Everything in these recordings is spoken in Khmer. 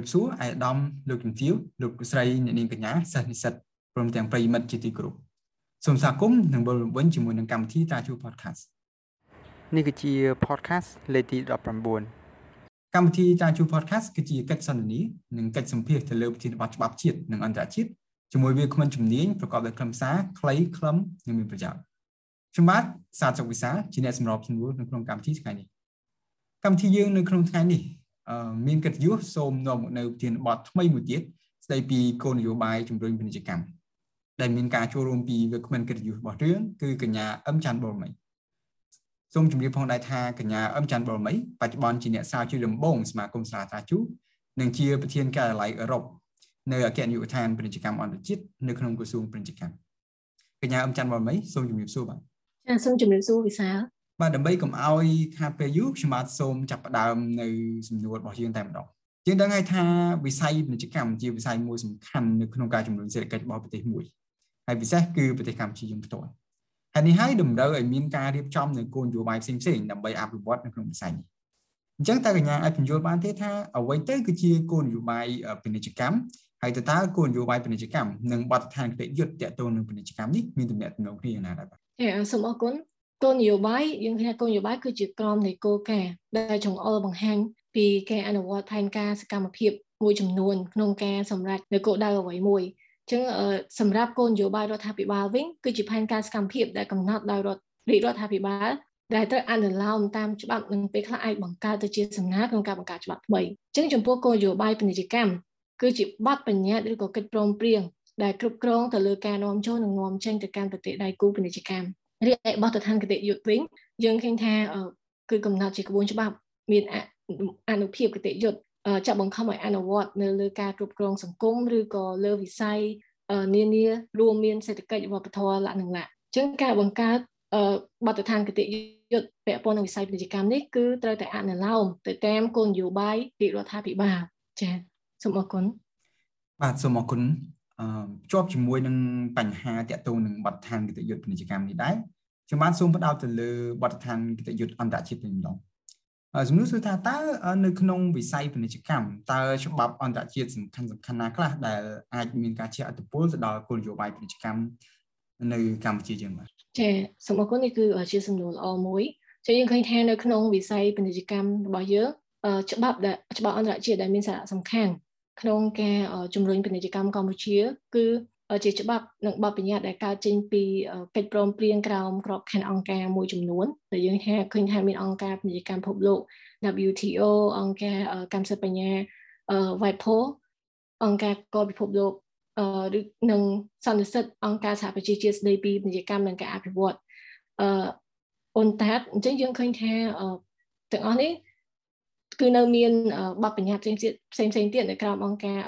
សូមជម្រាបសួរអាយដាមលោកជំទាវលោកស្រីអ្នកនាងកញ្ញាសិស្សនិស្សិតព្រមទាំងប្រិយមិត្តជាទីគោរពសូមស្វាគមន៍និងវិលវិញជាមួយនឹងកម្មវិធីតាជួ podcast នេះគឺជា podcast លេខទី19កម្មវិធីតាជួ podcast គឺជាកិច្ចសន្ទនានិងកិច្ចសម្ភាសទៅលើវិធានបទច្បាប់ជាតិនិងអន្តរជាតិជាមួយវាគ្មិនជំនាញប្រកបដោយខ្លឹមសារខ្លីខ្លឹមនិងមានប្រយោជន៍ខ្ញុំបាទសាទសុកវិសាជាអ្នកសម្របសម្រួលនៅក្នុងកម្មវិធីថ្ងៃនេះកម្មវិធីយើងនៅក្នុងថ្ងៃនេះ មានកិត្តិយសសូមនាំមកនៅប្រធានបទថ្មីមួយទៀតស្ដីពីគោលនយោបាយជំរុញពាណិជ្ជកម្មដែលមានការចូលរួមពីវាគ្មិនកិត្តិយសរបស់រឿងគឺកញ្ញាអឹមច័ន្ទបុរមីសូមជម្រាបផងដែរថាកញ្ញាអឹមច័ន្ទបុរមីបច្ចុប្បន្នជាអ្នកស្រាវជ្រាវដំបូងសមាគមស្រាវជ្រាវជូនិងជាប្រធានការិយាល័យអឺរ៉ុបនៅអគ្គនាយកដ្ឋានពាណិជ្ជកម្មអន្តរជាតិនៅក្នុងក្រសួងពាណិជ្ជកម្មកញ្ញាអឹមច័ន្ទបុរមីសូមជម្រាបសួរបាទចាសូមជម្រាបសួរវិសាល បាទដើម្បីកុំឲ្យខាតពេលយូរខ្ញុំបាទសូមចាប់ផ្ដើមនៅសំណួររបស់យើងតែម្ដងយើងដឹងហើយថាវិស័យពាណិជ្ជកម្មជាវិស័យមួយសំខាន់នៅក្នុងការជំរុញសេដ្ឋកិច្ចរបស់ប្រទេសមួយហើយពិសេសគឺប្រទេសកម្ពុជាយើងផ្ទាល់ហើយនេះហើយតម្រូវឲ្យមានការរៀបចំនៅគោលនយោបាយផ្សេងៗដើម្បីអភិវឌ្ឍនៅក្នុងវិស័យនេះអញ្ចឹងតើកញ្ញាអាចពន្យល់បានទេថាអ្វីទៅគឺជាគោលនយោបាយពាណិជ្ជកម្មហើយតើតើគោលនយោបាយពាណិជ្ជកម្មនិងបទដ្ឋានគតិយុត្តតទៅនឹងពាណិជ្ជកម្មនេះមានទំនាក់ទំនងគ្នាយ៉ាងណាដែរបាទចាសូមអរគុណ គោលនយោបាយយើងថាគោលនយោបាយគឺជាក្រមនៃគោលការណ៍ដែលចង្អុលបង្ហាញពីការអនុវត្តផែនការសកម្មភាពមួយចំនួនក្នុងការសម្រេចនៅគោលដៅអ្វីមួយអញ្ចឹងសម្រាប់គោលនយោបាយរដ្ឋាភិបាលវិញគឺជាផែនការសកម្មភាពដែលកំណត់ដោយរដ្ឋរាជរដ្ឋាភិបាលដែលត្រូវអនុលោមតាមច្បាប់នឹងពេលខ្លះអាចបង្កើតទៅជាសំណើក្នុងការបង្កើតច្បាប់ថ្មីអញ្ចឹងចំពោះគោលនយោបាយពាណិជ្ជកម្មគឺជាបទបញ្ញត្តិឬក៏កិច្ចព្រមព្រៀងដែលគ្រប់គ្រងទៅលើការនាំចូលនិងនាំចេញទៅកាន់ប្រទេសដៃគូពាណិជ្ជកម្ម រីឯបទដ្ឋានគតិយុត្តវិញយើងឃើញថាគឺកំណត់ជាក្បួនច្បាប់ មានអនុភាពគតិយុត្តចាប់បង្ខំឲ្យអនុវត្តនៅលើការគ្រប់គ្រងសង្គមឬក៏លើវិស័យនានារួមមានសេដ្ឋកិច្ចវប្បធម៌លក្ខណៈអញ្ចឹងការបង្កើតបទដ្ឋានគតិយុត្តពាក់ព័ន្ធនឹងវិស័យពាណិជ្ជកម្មនេះគឺត្រូវតែអនុលោមទៅតាមគោលនយោបាយរាជរដ្ឋាភិបាលចា៎សូមអរគុណបាទសូមអរគុណ ជាប់ជាមួយនឹងបញ្ហាតាក់ទងនឹងបទដ្ឋានគតិយុត្តពាណិជ្ជកម្មនេះដែរខ្ញុំបានសូមផ្ដោតទៅលើបទដ្ឋានគតិយុត្តអន្តរជាតិវិញម្ដងសំណួរគឺថាតើនៅក្នុងវិស័យពាណិជ្ជកម្មតើច្បាប់អន្តរជាតិសំខាន់សំខាន់ណាខ្លះដែលអាចមានការជះឥទ្ធិពលទៅដល់គោលនយោបាយពាណិជ្ជកម្មនៅកម្ពុជាយើងបាទចា៎សូមអរគុណនេះគឺជាសំណួរល្អមួយចា៎យើងឃើញថានៅក្នុងវិស័យពាណិជ្ជកម្មរបស់យើងច្បាប់ដែលច្បាប់អន្តរជាតិដែលមានសារៈសំខាន់ ក្នុងការជំរុញពាណិជ្ជកម្មកម្ពុជា គឺជាច្បាប់និងបទបញ្ញត្តិដែលកើតចេញពីកិច្ចព្រមព្រៀងក្រោមក្របខ័ណ្ឌអង្គការមួយចំនួនដែលយើងថាឃើញថាមានអង្គការពាណិជ្ជកម្មពិភពលោក WTO អង្គការកម្មសិទ្ធិបញ្ញា WIPO អង្គការកពិភពលោកឬនិងសន្និសិទអង្គការសហប្រជាជាតិស្តីពីពាណិជ្ជកម្មនិងការអភិវឌ្ឍអឺអ៊ុនតាតអញ្ចឹងយើងឃើញថាទាំងអស់នេះ គឺនៅមានបទបញ្ញត្តិផ្សេងផ្សេងទៀតនៅក្រោមអង្គការ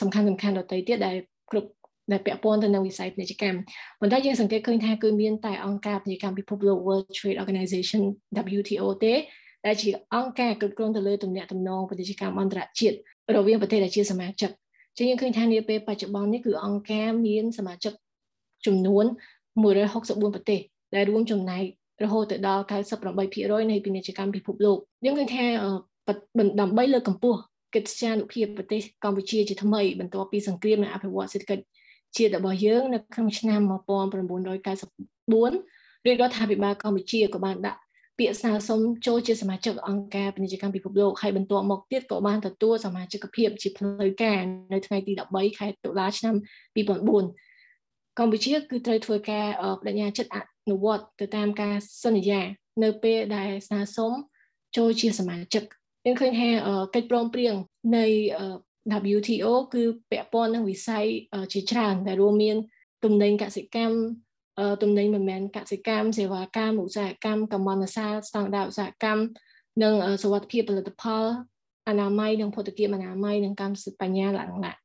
សំខាន់សំខាន់ដទៃទៀតដែលគ្រប់ដែលពាក់ព័ន្ធទៅនឹងវិស័យពាណិជ្ជកម្មប៉ុន្តែយើងសង្កេតឃើញថាគឺមានតែអង្គការពាណិជ្ជកម្មពិភពលោក World Trade Organization WTO ទេដែលជាអង្គការគ្រប់គ្រងទៅលើទំនាក់ទំនងពាណិជ្ជកម្មអន្តរជាតិរវាងប្រទេសដែលជាសមាជិកជាយើងឃើញថានាពេលបច្ចុប្បន្ននេះគឺអង្គការមានសមាជិកចំនួន164ប្រទេសដែលរួមចំណែករហូតទៅដល់98%នៃពាណិជ្ជកម្មពិភពលោកយើងឃើញថា ដើម្បីលើកកម្ពស់កិច្ចការនុភាពប្រទេសកម្ពុជាជាថ្មីបន្ទាប់ពីសង្គ្រាមនិងអភិវឌ្ឍសេដ្ឋកិច្ចជាតិរបស់យើងនៅក្នុងឆ្នាំ1994រាជរដ្ឋាភិបាលកម្ពុជាក៏បានដាក់ពាក្យស្នើសុំចូលជាសមាជិកអង្គការពាណិជ្ជកម្មពិភពលោកហើយបន្ទាប់មកទៀតក៏បានទទួលសមាជិកភាពជាផ្លូវការនៅថ្ងៃទី13ខែតុលាឆ្នាំ2004កម្ពុជាគឺត្រូវធ្វើការបដិញ្ញាចិត្តអនុវត្តទៅតាមការសន្យា នៅពេលដែលស្នើសុំចូលជាសមាជិក យើងឃើញថាកិច្ចព្រមព្រៀងនៃ WTO គឺពាក់ព័ន្ធនឹងវិស័យជាច្រើនដែលរួមមានទំនិញកសិកម្មទំនិញមិនមែនកសិកម្មសេវាកម្មឧស្សាហកម្មកម្មន្តសារស្តង់ដារឧស្សាហកម្មនិងសុវត្ថិភាពផលិតផលអនាម័យនិងភស្តុភារអនាម័យនិងកម្មសិទ្ធិបញ្ញាឡើងឡើង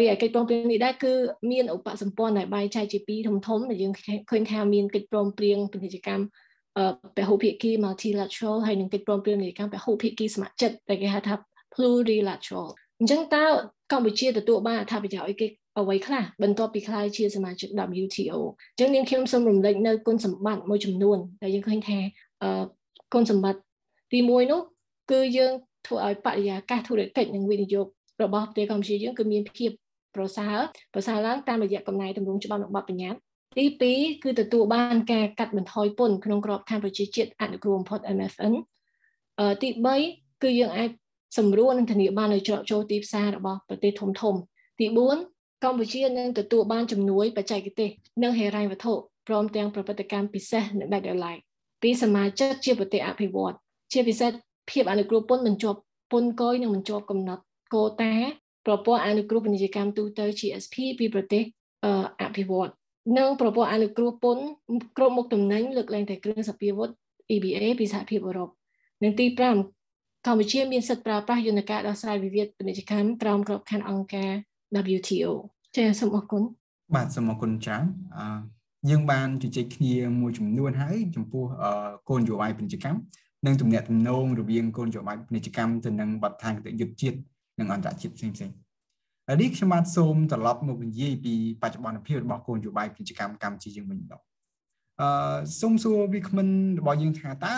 រីឯកិច្ចព្រមព្រៀងនេះដែរគឺមានឧបសម្ព័ន្ធដែលបែងចែកជាពីរធំធំដែលយើងឃើញថាមានកិច្ចព្រមព្រៀងពាណិជ្ជកម្ម ពហុភាគី multilateral ហើយនិងកិច្ចព្រមព្រៀងនៃកម្មពហុភាគីស្ម័គ្រចិត្តដែលគេហៅថា plurilateral អញ្ចឹងតើកម្ពុជាទទួលបានអត្ថប្រយោជន៍អីគេអ្វីខ្លះបន្ទាប់ពីខ្ល้ายជាសមាជិក WTO អញ្ចឹងនាងខ្ញុំសូមរំលឹកនៅគុណសម្បត្តិមួយចំនួនដែលយើងឃើញថាគុណសម្បត្តិទី1នោះគឺយើងធ្វើឲ្យបរិយាកាសធុរកិច្ចនិងវិនិយោគរបស់ប្រទេសកម្ពុជាយើងគឺមានភាពប្រសើរប្រសើរឡើងតាមរយៈកំណែតម្រង់ច្បាប់និងបទបញ្ញត្តិ ទី2គឺទទួលបានការកាត់បន្ថយពន្ធក្នុងក្របខ័ណ្ឌប្រជាជាតិអនុគ្រោះបំផុត MFN ទី3គឺយើងអាចសម្រួលនិងធានាបាននូវច្រកចូលទីផ្សាររបស់ប្រទេសធំធំ ទី4កម្ពុជានឹងទទួលបានជំនួយបច្ចេកទេសនិងហិរញ្ញវត្ថុព្រមទាំងប្រតិបត្តិកម្មពិសេសនិងដាច់ដោយឡែកពីសមាជិកជាប្រទេសអភិវឌ្ឍជាពិសេសភាពអនុគ្រោះពន្ធមិនជាប់ពន្ធកយនិងមិនជាប់កំណត់កូតា ប្រព័ន្ធអនុគ្រោះពាណិជ្ជកម្មទូទៅ GSP ពីប្រទេសអភិវឌ្ឍនិ ងប្រព័ន្ធអនុគ្រោះពន្ធគ្រប់មុខទំនិញលើកលែងតែគ្រឿងសព្វាវុធ EBA ពីសហភាពអឺរ៉ុបនិងទី5កម្ពុជាមានសិទ្ធិប្រើប្រាស់យន្តការដោះស្រាយវិវាទពាណិជ្ជកម្មក្រោមក្របខ័ណ្ឌអង្គការ WTO ចា៎សូមអរគុណបាទសូមអរគុណច្រើនអឺយើងបានជជែកគ្នាមួយចំនួនហើយចំពោះគោលនយោបាយពាណិជ្ជកម្មនិងទំនាក់ទំនងរវាងគោលនយោបាយពាណិជ្ជកម្មទៅនឹងបទដ្ឋានគតិយុត្តជាតិនិងអន្តរជាតិផ្សេងផ្សេង ហើយនេះខ្ញុំបាទសូមត្រឡប់មកនិយាយពីបច្ចុប្បន្នភាពរបស់គោលនយោបាយពាណិជ្ជកម្មកម្ពុជាយើងវិញម្ដងអឺសូមសួរវាគ្មិនរបស់យើងថាតើ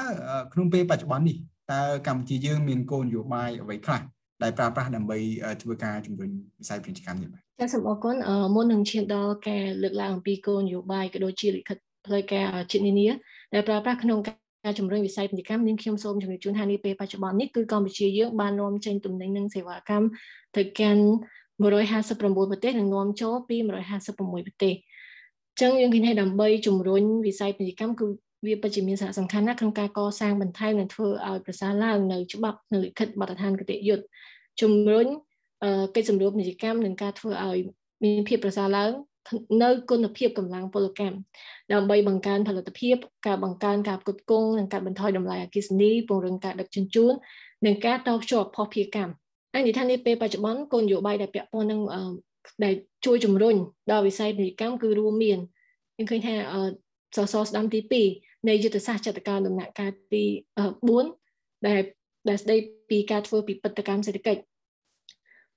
ក្នុងពេលបច្ចុប្បន្ននេះតើកម្ពុជាយើងមានគោលនយោបាយអ្វីខ្លះដែលប្រើប្រាស់ដើម្បីធ្វើការជំរុញវិស័យពាណិជ្ជកម្មនេះបាទចាសសូមអរគុណមុននឹងឈានដល់ការលើកឡើងអំពីគោលនយោបាយក៏ដូចជាលិខិតផ្លូវការជាតិនានាដែលប្រើប្រាស់ក្នុងការជំរុញវិស័យពាណិជ្ជកម្មនាងខ្ញុំសូមជម្រាបជូនថានេះពេលបច្ចុប្បន្ននេះគឺកម្ពុជាយើងបាននាំចេញទំនិញនិងសេវាកម្មទៅកាន់ 159ប្រទេសនិងនាំចូលពី156ប្រទេសអញ្ចឹងយើងឃើញថាដើម្បីជំរុញវិស័យពាណិជ្ជកម្មគឺវាពិតជាមានសារៈសំខាន់ណាស់ក្នុងការកសាងបន្ថែមនិងធ្វើឲ្យប្រសើរឡើងនៅច្បាប់នៅលិខិតបទដ្ឋានគតិយុត្តជំរុញកិច្ចសម្រួលពាណិជ្ជកម្មនិងការធ្វើឲ្យមានភាពប្រសើរឡើងនៅគុណភាពកម្លាំងពលកម្មដើម្បីបង្កើនផលិតភាព ការបង្កើនការផ្គត់ផ្គង់និងកាត់បន្ថយតម្លៃអគ្គិសនីពង្រឹងការដឹកជញ្ជូននិងការតភ្ជាប់ភស្តុភារកម្ម ហើយនិយាយថានេះពេលបច្ចុប្បន្នគោលនយោបាយដែលពាក់ព័ន្ធនឹងដែលជួយជំរុញដល់វិស័យពាណិជ្ជកម្មគឺរួមមានយើងឃើញថាសសរស្ដាំទី2នៃយុទ្ធសាស្ត្រចតការដំណាក់កាលទី4ដែលដែលស្ដីពីការធ្វើពិពិធកម្មសេដ្ឋកិច្ច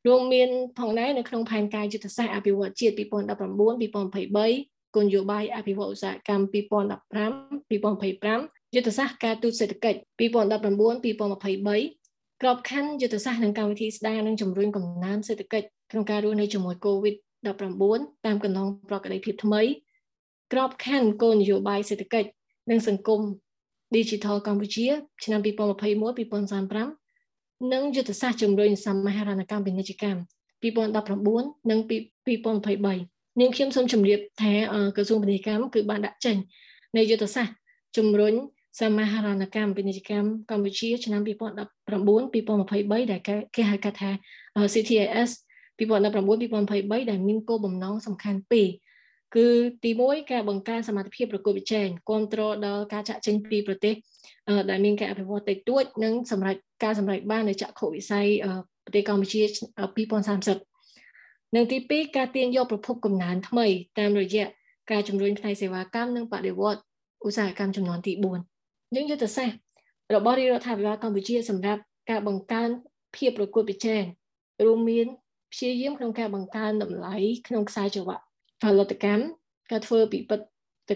រួមមានផងដែរនៅក្នុងផែនការយុទ្ធសាស្ត្រអភិវឌ្ឍជាតិ2019-2023គោលនយោបាយអភិវឌ្ឍឧស្សាហកម្ម2015-2025យុទ្ធសាស្ត្រការទូតសេដ្ឋកិច្ច2019-2023 ក្របខ័ណ្ឌយុទ្ធសាស្ត្រនិងកម្មវិធីស្ដារនិងជំរុញកំណើនសេដ្ឋកិច្ចក្នុងការរស់នៅជាមួយ COVID-19 តាមកន្លងប្រកបភាពថ្មី ក្របខ័ណ្ឌគោលនយោបាយសេដ្ឋកិច្ចនិងសង្គម Digital កម្ពុជា ឆ្នាំ2021-2035និងយុទ្ធសាស្ត្រជំរុញសមាហរណកម្មពាណិជ្ជកម្ម2019និង2023នាងខ្ញុំសូមជម្រាបថាក្រសួងពាណិជ្ជកម្មគឺបានដាក់ចេញ នៃយុទ្ធសាស្ត្រជំរុញ សមាហរណកម្មពាណិជ្ជកម្មកម្ពុជា ឆ្នាំ2019-2023ដែលគេហៅកាត់ថា CTIS 2019-2023ដែលមានគោលបំណងសំខាន់ពីរគឺទី1ការបង្កើនសមត្ថភាពប្រកួតប្រជែងគ្រប់គ្រងដល់ការចាក់ចេញពីប្រទេសដែលមានការអភិវឌ្ឍតិចតួចនិងសម្រាប់ការសម្រេចបាននៅចក្ខុវិស័យប្រទេសកម្ពុជា2030និងទី2ការទាញយកប្រភពកំណើនថ្មីតាមរយៈការជំរុញផ្នែកសេវាកម្មនិងបដិវត្តឧស្សាហកម្មចំនួនទី4 យើងយុទ្ធសាស្ត្ររបស់រាជរដ្ឋាភិបាលកម្ពុជាសម្រាប់ការបង្កើនភាពប្រកួតប្រជែងរួមមានព្យាយាមក្នុងការបង្កើនតម្លៃក្នុងខ្សែចង្វាក់ផលិតកម្មការធ្វើពិពិធ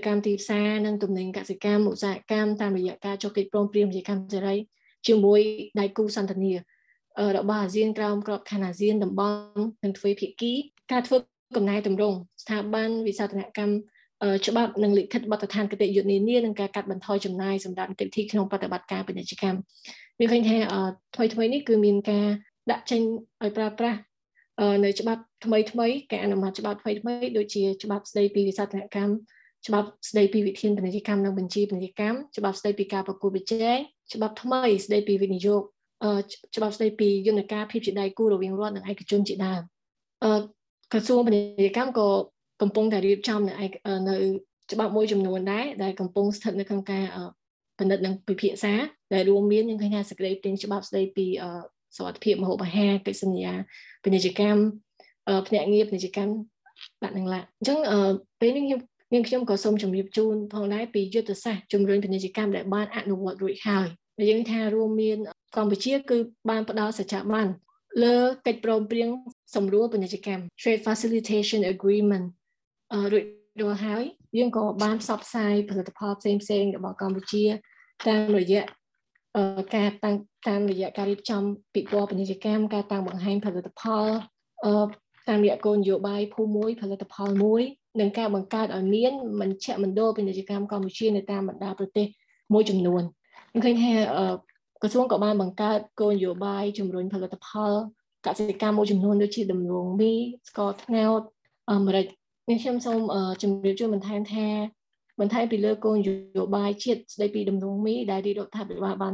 កម្មទីផ្សារនិងទំនិញកសិកម្មឧស្សាហកម្មតាមរយៈការចុះកិច្ចព្រមព្រៀងពាណិជ្ជកម្មសេរីជាមួយដៃគូសន្តានារបស់អាស៊ានក្រោមក្របខ័ណ្ឌអាស៊ានតំបន់និងទ្វេភាគីការធ្វើកំណែតម្រង់ស្ថាប័នវិសោធនកម្ម ច្បាប់និងលិខិតបទដ្ឋានគតិយុត្តនានានិងការកាត់បន្ថយចំណាយសម្រាប់នីតិវិធីក្នុងបប្រតិបត្តិការពាណិជ្ជកម្មវាឃើញថាថ្មីថ្មីនេះគឺមានការដាក់ចេញឲ្យប្រើប្រាស់នៅច្បាប់ថ្មីថ្មីការអនុម័តច្បាប់ថ្មីថ្មីដូចជាច្បាប់ស្តីពីវិសោធនកម្មច្បាប់ស្តីពីវិធានពាណិជ្ជកម្មនិងបញ្ជីពាណិជ្ជកម្មច្បាប់ស្តីពីការប្រគល់ប្រជែងច្បាប់ថ្មីស្តីពីវិនិយោគច្បាប់ស្តីពីយន្តការភាពជាដៃគូរវាងរដ្ឋនិងឯកជនជាដើមក្រសួងពាណិជ្ជកម្មក៏ កំពុងតែរៀបចំនៅនៅច្បាប់មួយចំនួនដែរដែលកំពុងស្ថិតនៅក្នុងការពិនិត្យនិងពិភាក្សាដែលរួមមានយើងឃើញថាសេចក្តីព្រាងច្បាប់ស្តីពីសុខភាពមហូបអាហារកិច្ចសន្យាពាណិជ្ជកម្មភ្នាក់ងារពាណិជ្ជកម្មបាទនឹងឡាអញ្ចឹងពេលនេះខ្ញុំនាងខ្ញុំក៏សូមជម្រាបជូនផងដែរពីយុទ្ធសាស្ត្រជំរុញពាណិជ្ជកម្មដែលបានអនុវត្តរួចហើយដែលយើងថារួមមានកម្ពុជាគឺបានផ្ដល់សច្ចាប័នលើកិច្ចព្រមព្រៀងសម្រួលពាណិជ្ជកម្ម Trade Facilitation Agreement រួចរាល់ហើយយើងក៏បានផ្សព្វផ្សាយផលិតផលផ្សេងៗរបស់កម្ពុជាតាមរយៈការតាំងតាមរយៈការរៀបចំពិព័រណ៍ពាណិជ្ជកម្មការតាំងបង្ហាញផលិតផលអឺតាមរយៈគោលនយោបាយភូមិមួយផលិតផលមួយនិងការបង្កើតឲ្យមានមជ្ឈមណ្ឌលពាណិជ្ជកម្មកម្ពុជានៅតាមបណ្ដាប្រទេសមួយចំនួនខ្ញុំឃើញថាក្រសួងក៏បានបង្កើតគោលនយោបាយជំរុញផលិតផលកសិកម្មមួយចំនួនដូចជាដំឡូងមីស្ករត្នោតអាមេរិក នេះខ្ញុំសូមជម្រាបជូនបន្ថែមថាបន្ថែមពីលើគោលនយោបាយជាតិស្ដីពីដំឡូងមីដែលរាជរដ្ឋាភិបាលបាន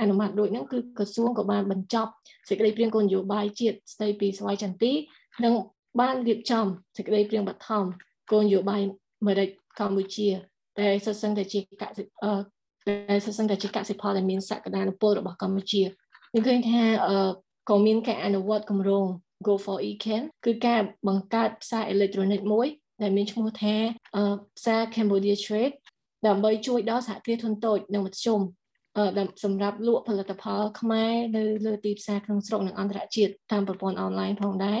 អនុម័តដូចហ្នឹងគឺក្រសួងក៏បានបញ្ចប់សេចក្តីព្រាងគោលនយោបាយជាតិស្ដីពីស្វ័យចន្ទទីនិងបានរៀបចំសេចក្តីព្រាងបឋមគោលនយោបាយអាមេរិកកម្ពុជាដែលសិស្សឹងតែជាកសិដែលសិស្សឹងតែជាកសិផលដែលមានសក្តានុពលរបស់កម្ពុជាខ្ញុំឃើញថាក៏មានការអនុវត្តគម្រោង Go for eCan គឺការបង្កើតផ្សារអេឡិចត្រូនិកមួយ ដែលមានឈ្មោះថាផ្សារ Cambodia Trade ដើម្បីជួយដល់សហគ្រាសធុនតូចនិងមធ្យមសម្រាប់លក់ផលិតផលខ្មែរនៅលើទីផ្សារក្នុងស្រុកនិងអន្តរជាតិតាមប្រព័ន្ធអនឡាញផងដែរ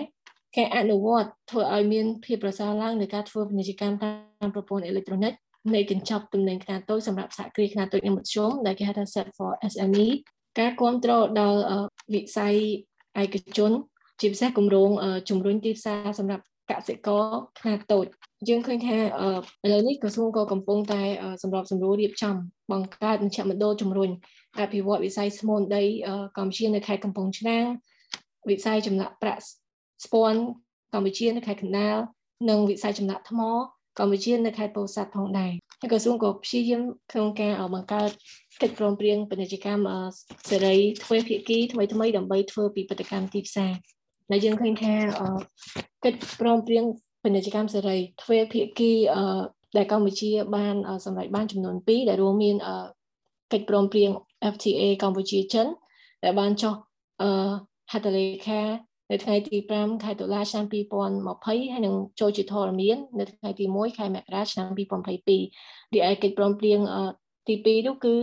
ការអនុវត្តធ្វើឲ្យមានភាពប្រសើរឡើងនៃការធ្វើពាណិជ្ជកម្មតាមប្រព័ន្ធអេឡិចត្រូនិកនៃកញ្ចប់ទំនិញខ្នាតតូចសម្រាប់សហគ្រាសខ្នាតតូចនិងមធ្យមដែលគេហៅថា set for SME ការគ្រប់គ្រងដល់វិស័យឯកជន ជាពិសេសគម្រោងជំរុញទីផ្សារសម្រាប់កសិករខ្នាតតូចយើងឃើញថាឥឡូវនេះក្រសួងក៏កំពុងតែសម្របសម្រួលរៀបចំបង្កើតមជ្ឈមណ្ឌលជំរុញអភិវឌ្ឍវិស័យស្មូនដីកម្ពុជានៅខេត្តកំពង់ឆ្នាំងវិស័យចម្លាក់ប្រាក់ស្ពាន់កម្ពុជានៅខេត្តកណ្ដាលនិងវិស័យចម្លាក់ថ្មកម្ពុជានៅខេត្តពោធិ៍សាត់ផងដែរហើយក្រសួងក៏ព្យាយាមក្នុងការបង្កើតកិច្ចព្រមព្រៀងពាណិជ្ជកម្មសេរីទ្វេភាគីថ្មីថ្មីដើម្បីធ្វើពីបដកម្មទីផ្សារ ដែលយើងឃើញថាកិច្ចព្រមព្រៀងពាណិជ្ជកម្មសេរីទ្វេភាគីដែលកម្ពុជាបានសម្រេចបានចំនួន2ដែលរួមមានកិច្ចព្រមព្រៀង FTA កម្ពុជាចិនដែលបានចុះហត្ថលេខានៅថ្ងៃទី5ខែតុលាឆ្នាំ2020ហើយនឹងចូលជាធរមាននៅថ្ងៃទី1ខែមករាឆ្នាំ2022រីឯកិច្ចព្រមព្រៀងទី2នោះគឺ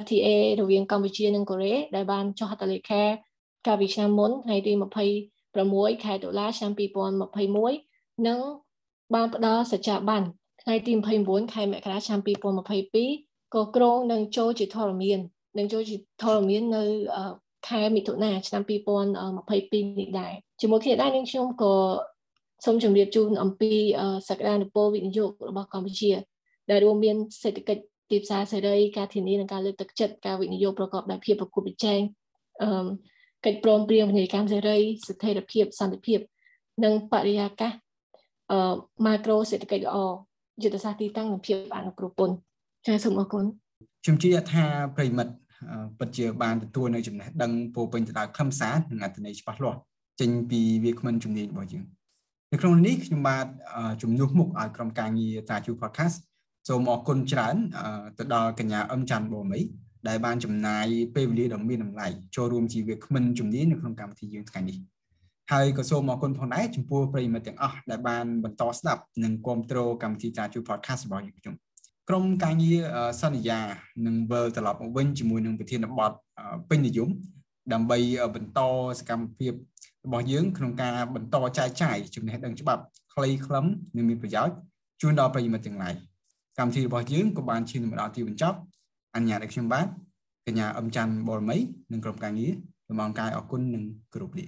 FTA រវាងកម្ពុជានិងកូរ៉េដែលបានចុះហត្ថលេខាកាលពីឆ្នាំមុនថ្ងៃទី 26ខែតុលាឆ្នាំ2021និងបានផ្ដល់សច្ចាប័នថ្ងៃទី29ខែមករាឆ្នាំ2022ក៏ក្រុងនឹងចូលជាធរមាននឹងចូលជាធរមាននៅខែមិថុនាឆ្នាំ2022នេះដែរជាមួយគ្នាដែរនឹងខ្ញុំក៏សូមជម្រាបជូនអំពីសក្តានុពលវិនិយោគរបស់កម្ពុជា ដែលរួមមានសេដ្ឋកិច្ចទីផ្សារសេរីការធានានិងការលើកទឹកចិត្តការវិនិយោគប្រកបដោយភាពប្រកួតប្រជែងអឺ កិច្ចព្រមព្រៀងពាណិជ្ជកម្មសេរីស្ថិរភាពសន្តិភាព និងបរិយាកាសអឺម៉ាក្រូសេដ្ឋកិច្ចល្អយុទ្ធសាស្ត្រទីតាំងនិងភាពអនុគ្រោះពន្ធចាសសូមអរគុណខ្ញុំជឿថាប្រិមិត្តពិតជាបានទទួលនៅចំណេះដឹងពោពេញទៅដោយខ្លឹមសារនិងអត្ថន័យច្បាស់លាស់ចេញពីវាគ្មិនជំនាញរបស់យើងនៅក្នុងនេះខ្ញុំបាទជំនួសមុខឲ្យក្រុមការងារតាជូ podcast សូមអរគុណច្រើនទៅដល់កញ្ញាអឹមច័ន្ទបូមី ដែលបានចំណាយពេលវេលាដ៏មានតម្លៃចូលរួមជាវាគ្មិនជំនាញនៅក្នុងកម្មវិធីយើងថ្ងៃនេះហើយក៏សូមអរគុណផងដែរចំពោះប្រិយមិត្តទាំងអស់ដែលបានបន្តស្ដាប់និងគាំទ្រកម្មវិធីតាជូ podcast របស់យើងខ្ញុំក្រុមការងារសន្យានឹងវិលត្រឡប់មកវិញជាមួយនឹងប្រធានបទពេញនិយមដើម្បីបន្តសកម្មភាពរបស់យើងក្នុងការបន្តចែកចាយចំណេះដឹងច្បាប់ខ្លីខ្លឹមនិងមានប្រយោជន៍ជូនដល់ប្រិយមិត្តទាំងឡាយកម្មវិធីរបស់យើងក៏បានឈានមកដល់ទីបញ្ចប់ អញ្ញាតឲ្យខ្ញុំបាទកញ្ញាអឹមច័ន្ទបរមីនិងក្រុមការងារលំអរកាយអរគុណនិងគោរពលា